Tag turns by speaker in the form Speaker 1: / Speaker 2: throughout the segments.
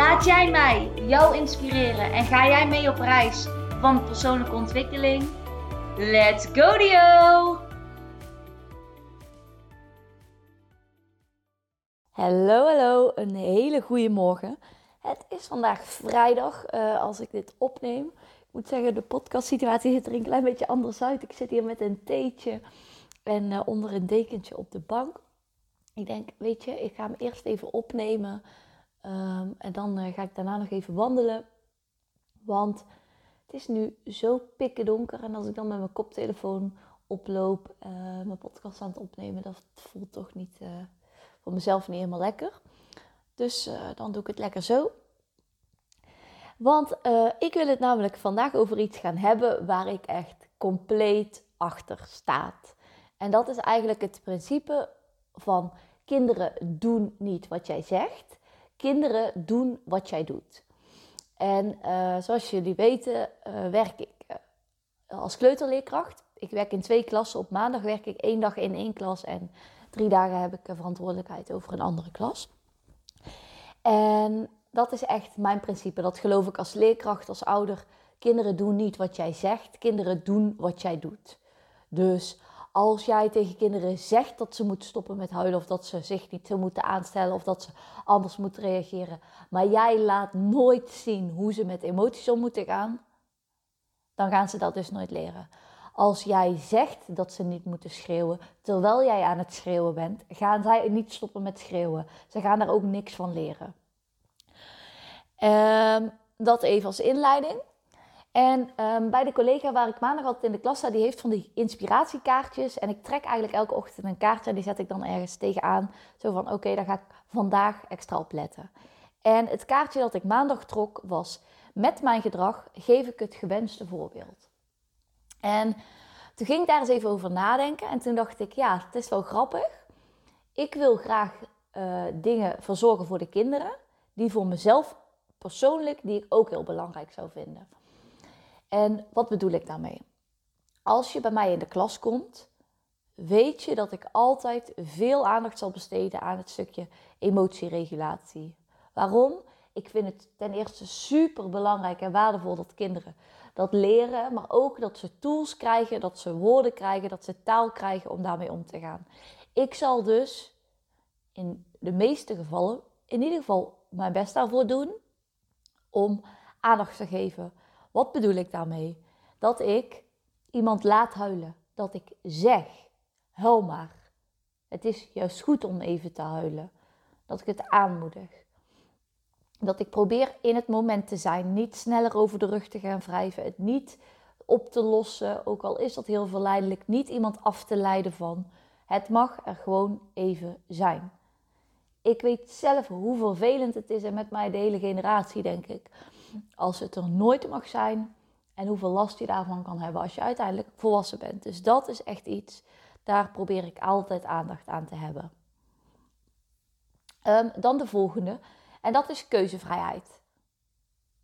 Speaker 1: Laat jij mij jou inspireren en ga jij mee op reis van persoonlijke ontwikkeling? Let's go Dio!
Speaker 2: Hallo, hallo, een hele goede morgen. Het is vandaag vrijdag uh, als ik dit opneem. Ik moet zeggen, de podcastsituatie ziet er een klein beetje anders uit. Ik zit hier met een theetje en uh, onder een dekentje op de bank. Ik denk, weet je, ik ga hem eerst even opnemen. Um, en dan uh, ga ik daarna nog even wandelen. Want het is nu zo pikken donker. En als ik dan met mijn koptelefoon oploop, mijn podcast aan het opnemen, dat voelt toch niet voor mezelf niet helemaal lekker. Dus uh, dan doe ik het lekker zo. Want uh, ik wil het namelijk vandaag over iets gaan hebben waar ik echt compleet achter sta. En dat is eigenlijk het principe van kinderen doen niet wat jij zegt. Kinderen doen wat jij doet. En uh, zoals jullie weten werk ik als kleuterleerkracht. Ik werk in twee klassen. Op maandag werk ik één dag in één klas en drie dagen heb ik verantwoordelijkheid over een andere klas. En dat is echt mijn principe. Dat geloof ik als leerkracht, als ouder. Kinderen doen niet wat jij zegt, kinderen doen wat jij doet. Dus als jij tegen kinderen zegt dat ze moeten stoppen met huilen, of dat ze zich niet zo moeten aanstellen, of dat ze anders moeten reageren, maar jij laat nooit zien hoe ze met emoties om moeten gaan, dan gaan ze dat dus nooit leren. Als jij zegt dat ze niet moeten schreeuwen, terwijl jij aan het schreeuwen bent, gaan zij niet stoppen met schreeuwen. Ze gaan daar ook niks van leren. Um, dat even als inleiding. En um, bij de collega waar ik maandag altijd in de klas sta, die heeft van die inspiratiekaartjes. En ik trek eigenlijk elke ochtend een kaartje en die zet ik dan ergens tegenaan. Zo van, oké, okay, daar ga ik vandaag extra op letten. En het kaartje dat ik maandag trok was, met mijn gedrag geef ik het gewenste voorbeeld. En toen ging ik daar eens even over nadenken. En toen dacht ik, ja, het is wel grappig. Ik wil graag uh, dingen verzorgen voor de kinderen. Die voor mezelf persoonlijk, die ik ook heel belangrijk zou vinden. En wat bedoel ik daarmee? Als je bij mij in de klas komt, weet je dat ik altijd veel aandacht zal besteden aan het stukje emotieregulatie. Waarom? Ik vind het ten eerste super belangrijk en waardevol dat kinderen dat leren, maar ook dat ze tools krijgen, dat ze woorden krijgen, dat ze taal krijgen om daarmee om te gaan. Ik zal dus in de meeste gevallen in ieder geval mijn best daarvoor doen om aandacht te geven. Wat bedoel ik daarmee? Dat ik iemand laat huilen. Dat ik zeg, huil maar. Het is juist goed om even te huilen. Dat ik het aanmoedig dat ik probeer in het moment te zijn. Niet sneller over de rug te gaan wrijven. Het niet op te lossen, ook al is dat heel verleidelijk. Niet iemand af te leiden van. Het mag er gewoon even zijn. Ik weet zelf hoe vervelend het is en met mij de hele generatie denk ik. Als het er nooit mag zijn en hoeveel last je daarvan kan hebben als je uiteindelijk volwassen bent. Dus dat is echt iets, daar probeer ik altijd aandacht aan te hebben. Um, dan de volgende. En dat is keuzevrijheid.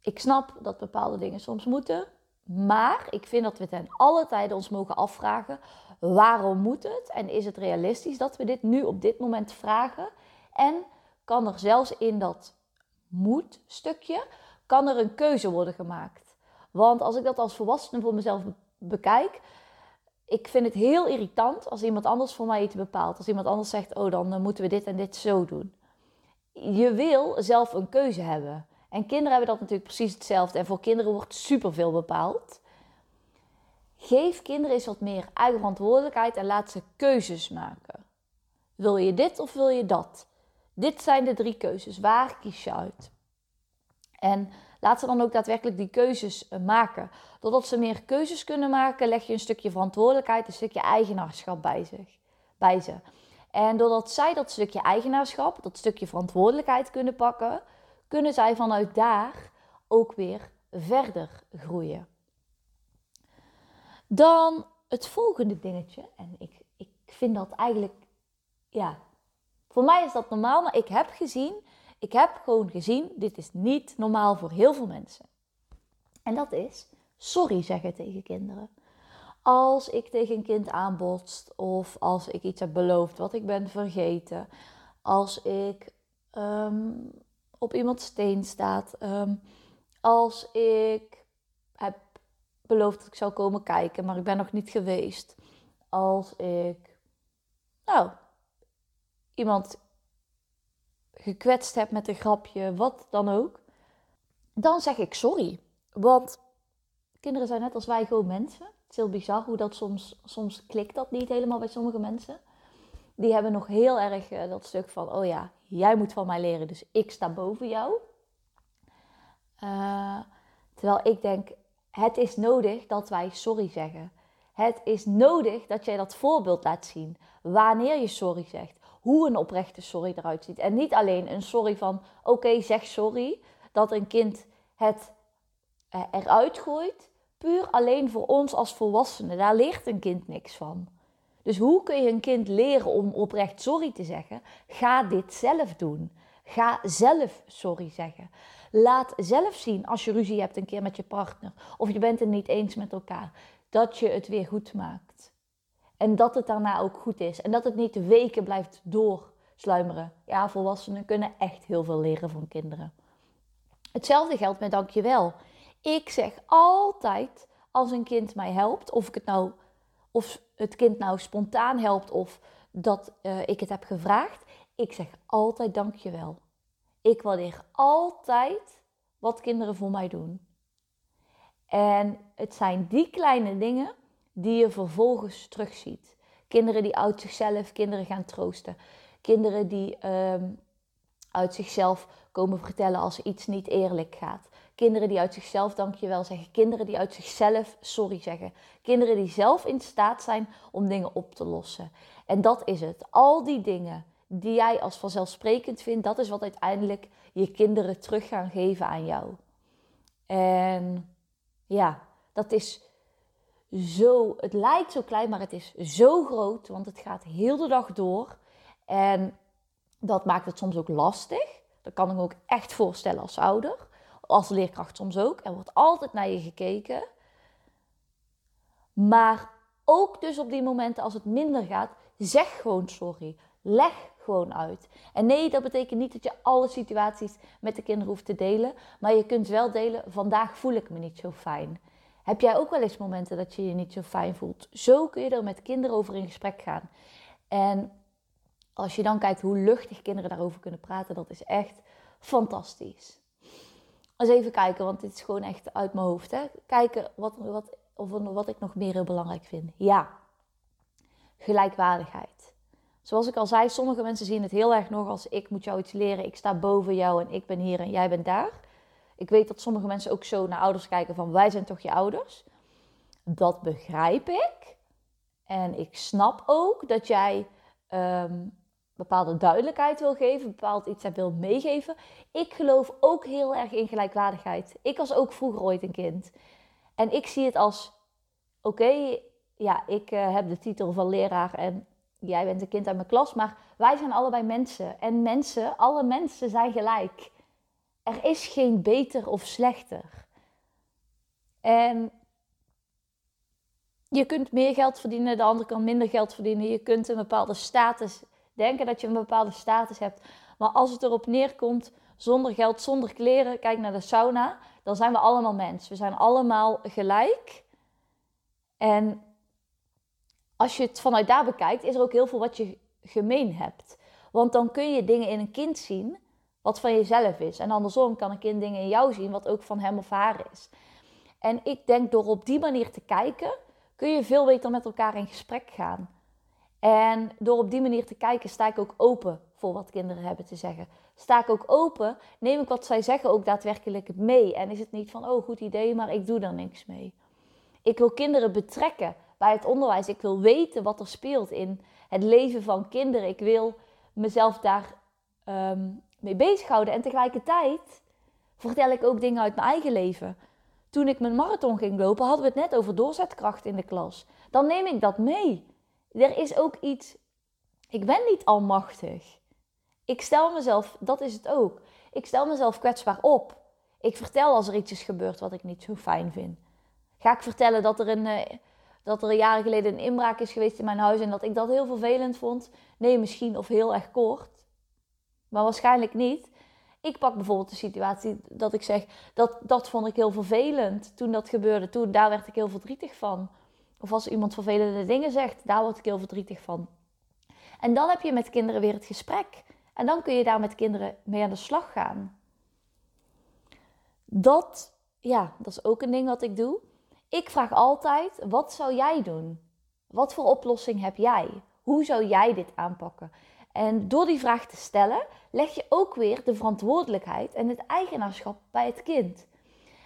Speaker 2: Ik snap dat bepaalde dingen soms moeten, maar ik vind dat we ten alle tijden ons mogen afvragen: waarom moet het? En is het realistisch dat we dit nu op dit moment vragen? En kan er zelfs in dat moet stukje, kan er een keuze worden gemaakt? Want als ik dat als volwassene voor mezelf bekijk, ik vind het heel irritant als iemand anders voor mij iets bepaalt. Als iemand anders zegt, oh dan moeten we dit en dit zo doen je wil zelf een keuze hebben. En kinderen hebben dat natuurlijk precies hetzelfde. En voor kinderen wordt superveel bepaald. Geef kinderen eens wat meer eigen verantwoordelijkheid en laat ze keuzes maken. Wil je dit of wil je dat? Dit zijn de drie keuzes. Waar kies je uit? En laat ze dan ook daadwerkelijk die keuzes eh, maken. Doordat ze meer keuzes kunnen maken, leg je een stukje verantwoordelijkheid, een stukje eigenaarschap bij, zich, bij ze. En doordat zij dat stukje eigenaarschap, dat stukje verantwoordelijkheid kunnen pakken, kunnen zij vanuit daar ook weer verder groeien. Dan het volgende dingetje, en ik, ik vind dat eigenlijk, ja, voor mij is dat normaal, maar ik heb gezien, ik heb gewoon gezien, dit is niet normaal voor heel veel mensen. En dat is sorry zeggen tegen kinderen. Als ik tegen een kind aanbotst of als ik iets heb beloofd wat ik ben vergeten, als ik ehm, op iemands steen staat, ehm, als ik heb beloofd dat ik zou komen kijken, maar ik ben nog niet geweest, als ik, nou, iemand gekwetst heb met een grapje, wat dan ook, dan zeg ik sorry. Want kinderen zijn net als wij gewoon mensen. Het is heel bizar hoe dat soms, soms klikt dat niet helemaal bij sommige mensen. Die hebben nog heel erg uh, dat stuk van, oh ja, jij moet van mij leren, dus ik sta boven jou. Uh, terwijl ik denk, het is nodig dat wij sorry zeggen. Het is nodig dat jij dat voorbeeld laat zien. Wanneer je sorry zegt. Hoe een oprechte sorry eruit ziet. En niet alleen een sorry van, oké, zeg sorry. Dat een kind het uh, eruit gooit. Puur alleen voor ons als volwassenen. Daar leert een kind niks van. Dus hoe kun je een kind leren om oprecht sorry te zeggen? Ga dit zelf doen. Ga zelf sorry zeggen. Laat zelf zien als je ruzie hebt een keer met je partner of je bent het niet eens met elkaar, dat je het weer goed maakt. En dat het daarna ook goed is. En dat het niet weken blijft doorsluimeren. Ja, volwassenen kunnen echt heel veel leren van kinderen. Hetzelfde geldt met dankjewel. Ik zeg altijd als een kind mij helpt, of ik het nou of het kind nou spontaan helpt of dat uh, ik het heb gevraagd. Ik zeg altijd dankjewel. Ik waardeer altijd wat kinderen voor mij doen. En het zijn die kleine dingen die je vervolgens terugziet. Kinderen die uit zichzelf kinderen gaan troosten. Kinderen die um, uit zichzelf komen vertellen als iets niet eerlijk gaat. Kinderen die uit zichzelf dankjewel zeggen. Kinderen die uit zichzelf sorry zeggen. Kinderen die zelf in staat zijn om dingen op te lossen. En dat is het. Al die dingen die jij als vanzelfsprekend vindt, dat is wat uiteindelijk je kinderen terug gaan geven aan jou. En ja, dat is zo, het lijkt zo klein, maar het is zo groot, want het gaat heel de dag door. En dat maakt het soms ook lastig. Dat kan ik me ook echt voorstellen als ouder. Als leerkracht soms ook. Er wordt altijd naar je gekeken. Maar ook dus op die momenten als het minder gaat, zeg gewoon sorry. Leg gewoon uit. En nee, dat betekent niet dat je alle situaties met de kinderen hoeft te delen. Maar je kunt wel delen, vandaag voel ik me niet zo fijn. Heb jij ook wel eens momenten dat je je niet zo fijn voelt? Zo kun je er met kinderen over in gesprek gaan. En als je dan kijkt hoe luchtig kinderen daarover kunnen praten, dat is echt fantastisch. Eens even kijken, want dit is gewoon echt uit mijn hoofd. Hè? Kijken wat, wat, of, wat ik nog meer heel belangrijk vind. Ja, gelijkwaardigheid. Zoals ik al zei, sommige mensen zien het heel erg nog als ik moet jou iets leren, ik sta boven jou en ik ben hier en jij bent daar. Ik weet dat sommige mensen ook zo naar ouders kijken van wij zijn toch je ouders. Dat begrijp ik. En ik snap ook dat jij um, bepaalde duidelijkheid wil geven, bepaald iets wil meegeven. Ik geloof ook heel erg in gelijkwaardigheid. Ik was ook vroeger ooit een kind. En ik zie het als: oké, ja, ik uh, heb de titel van leraar en jij bent een kind uit mijn klas, maar wij zijn allebei mensen. En mensen, alle mensen zijn gelijk. Er is geen beter of slechter. En je kunt meer geld verdienen, de ander kan minder geld verdienen. Je kunt een bepaalde status denken dat je een bepaalde status hebt. Maar als het erop neerkomt, zonder geld, zonder kleren, kijk naar de sauna, dan zijn we allemaal mens. We zijn allemaal gelijk. En als je het vanuit daar bekijkt, is er ook heel veel wat je gemeen hebt. Want dan kun je dingen in een kind zien wat van jezelf is. En andersom kan een kind dingen in jou zien wat ook van hem of haar is. En ik denk door op die manier te kijken, kun je veel beter met elkaar in gesprek gaan. En door op die manier te kijken, sta ik ook open voor wat kinderen hebben te zeggen. Sta ik ook open, neem ik wat zij zeggen ook daadwerkelijk mee. En is het niet van, oh goed idee, maar ik doe er niks mee. Ik wil kinderen betrekken bij het onderwijs. Ik wil weten wat er speelt in het leven van kinderen. Ik wil mezelf daar um, mee bezighouden. En tegelijkertijd vertel ik ook dingen uit mijn eigen leven. Toen ik mijn marathon ging lopen, hadden we het net over doorzetkracht in de klas. Dan neem ik dat mee. Er is ook iets. Ik ben niet almachtig. Ik stel mezelf, dat is het ook. Ik stel mezelf kwetsbaar op. Ik vertel als er iets is gebeurd wat ik niet zo fijn vind. Ga ik vertellen dat er een, uh, dat er jaren geleden een inbraak is geweest in mijn huis en dat ik dat heel vervelend vond? Nee, misschien of heel erg kort. Maar waarschijnlijk niet. Ik pak bijvoorbeeld de situatie dat ik zeg, dat, dat vond ik heel vervelend toen dat gebeurde. Toen, daar werd ik heel verdrietig van. Of als iemand vervelende dingen zegt, daar word ik heel verdrietig van. En dan heb je met kinderen weer het gesprek. En dan kun je daar met kinderen mee aan de slag gaan. Dat, ja, dat is ook een ding wat ik doe. Ik vraag altijd: wat zou jij doen? Wat voor oplossing heb jij? Hoe zou jij dit aanpakken? En door die vraag te stellen, leg je ook weer de verantwoordelijkheid en het eigenaarschap bij het kind.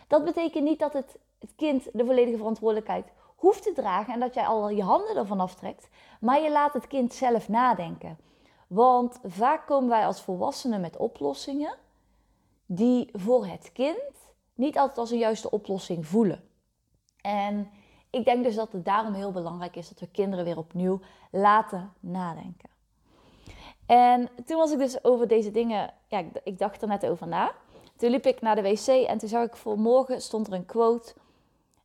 Speaker 2: Dat betekent niet dat het, het kind de volledige verantwoordelijkheid hoeft te dragen en dat jij al je handen ervan aftrekt, maar je laat het kind zelf nadenken. Want vaak komen wij als volwassenen met oplossingen die voor het kind niet altijd als een juiste oplossing voelen. En ik denk dus dat het daarom heel belangrijk is dat we kinderen weer opnieuw laten nadenken. En toen was ik dus over deze dingen, ja, ik dacht er net over na. Toen liep ik naar de wc en toen zag ik voor morgen stond er een quote.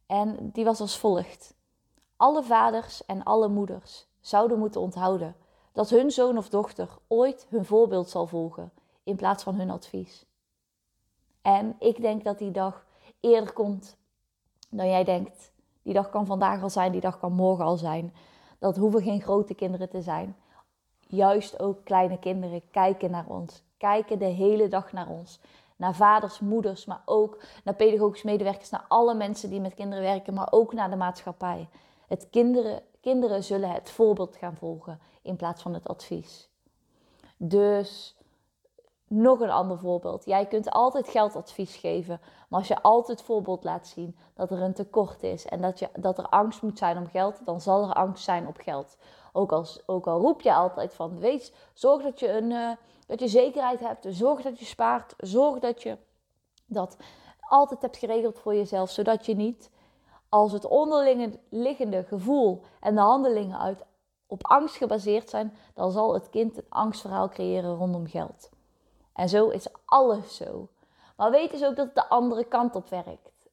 Speaker 2: En die was als volgt. Alle vaders en alle moeders zouden moeten onthouden dat hun zoon of dochter ooit hun voorbeeld zal volgen in plaats van hun advies. En ik denk dat die dag eerder komt dan jij denkt. Die dag kan vandaag al zijn, die dag kan morgen al zijn. Dat hoeven geen grote kinderen te zijn. Juist ook kleine kinderen kijken naar ons. Kijken de hele dag naar ons. Naar vaders, moeders, maar ook naar pedagogisch medewerkers, naar alle mensen die met kinderen werken, maar ook naar de maatschappij. Het kinderen, kinderen zullen het voorbeeld gaan volgen in plaats van het advies. Dus nog een ander voorbeeld. Jij kunt altijd geldadvies geven, maar als je altijd voorbeeld laat zien dat er een tekort is en dat, je, dat er angst moet zijn om geld, dan zal er angst zijn op geld. Ook, als, ook al roep je altijd van, wees, zorg dat je, een, uh, dat je zekerheid hebt, zorg dat je spaart, zorg dat je dat altijd hebt geregeld voor jezelf, zodat je niet als het onderliggende gevoel en de handelingen uit op angst gebaseerd zijn, dan zal het kind een angstverhaal creëren rondom geld. En zo is alles zo. Maar weet dus ook dat het de andere kant op werkt.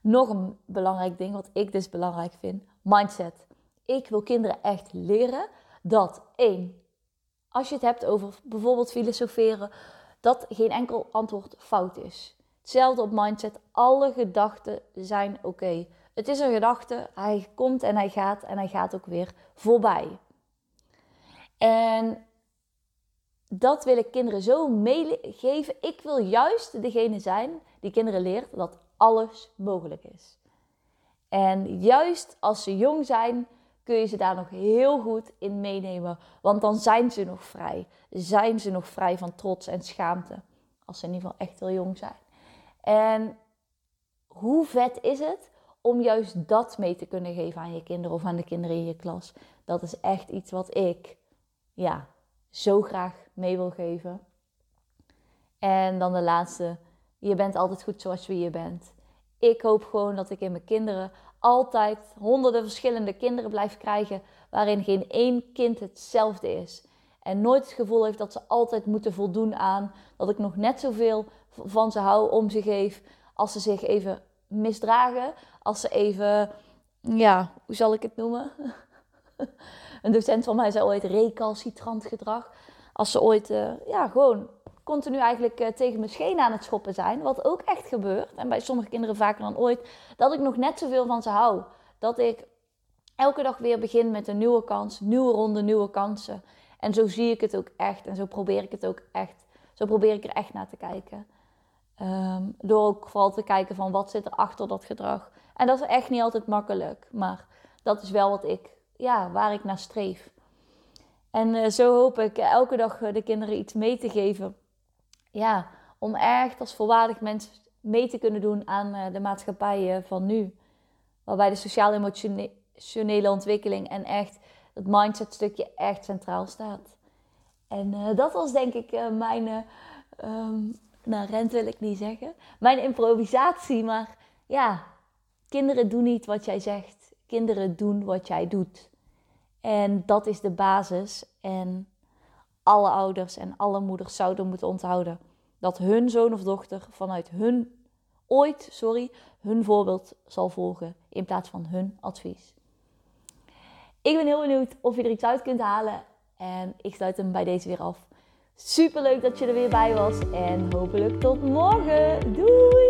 Speaker 2: Nog een belangrijk ding, wat ik dus belangrijk vind: mindset. Ik wil kinderen echt leren dat één, als je het hebt over bijvoorbeeld filosoferen, dat geen enkel antwoord fout is. Hetzelfde op mindset. Alle gedachten zijn oké. Het is een gedachte, hij komt en hij gaat en hij gaat ook weer voorbij. En dat wil ik kinderen zo meegeven. Ik wil juist degene zijn die kinderen leert dat alles mogelijk is. En juist als ze jong zijn, kun je ze daar nog heel goed in meenemen. Want dan zijn ze nog vrij. Zijn ze nog vrij van trots en schaamte. Als ze in ieder geval echt heel jong zijn. En hoe vet is het om juist dat mee te kunnen geven aan je kinderen of aan de kinderen in je klas? Dat is echt iets wat ik, ja, zo graag mee wil geven. En dan de laatste, je bent altijd goed zoals wie je bent. Ik hoop gewoon dat ik in mijn kinderen altijd honderden verschillende kinderen blijf krijgen, waarin geen één kind hetzelfde is. En nooit het gevoel heeft dat ze altijd moeten voldoen aan dat ik nog net zoveel van ze hou, om ze geef, als ze zich even misdragen, als ze even, ja, hoe zal ik het noemen? Een docent van mij zei ooit recalcitrant gedrag. Als ze ooit, uh, ja, gewoon continu eigenlijk uh, tegen mijn schenen aan het schoppen zijn. Wat ook echt gebeurt. En bij sommige kinderen vaker dan ooit. Dat ik nog net zoveel van ze hou. Dat ik elke dag weer begin met een nieuwe kans. Nieuwe ronde, nieuwe kansen. En zo zie ik het ook echt. En zo probeer ik het ook echt. Zo probeer ik er echt naar te kijken. Um, door ook vooral te kijken van wat zit er achter dat gedrag. En dat is echt niet altijd makkelijk. Maar dat is wel wat ik ja, waar ik naar streef. En uh, zo hoop ik elke dag eh, de kinderen iets mee te geven. Ja, om echt als volwaardig mens mee te kunnen doen aan uh, de maatschappij van nu. Waarbij de sociaal-emotionele ontwikkeling en echt het mindset stukje echt centraal staat. En eh, dat was denk ik mijn, uh, nou rent wil ik niet zeggen, mijn improvisatie. Maar ja, kinderen doen niet wat jij zegt. Kinderen doen wat jij doet. En dat is de basis. En alle ouders en alle moeders zouden moeten onthouden dat hun zoon of dochter vanuit hun ooit, sorry, hun voorbeeld zal volgen in plaats van hun advies. Ik ben heel benieuwd of je er iets uit kunt halen en ik sluit hem bij deze weer af. Super leuk dat je er weer bij was en hopelijk tot morgen. Doei!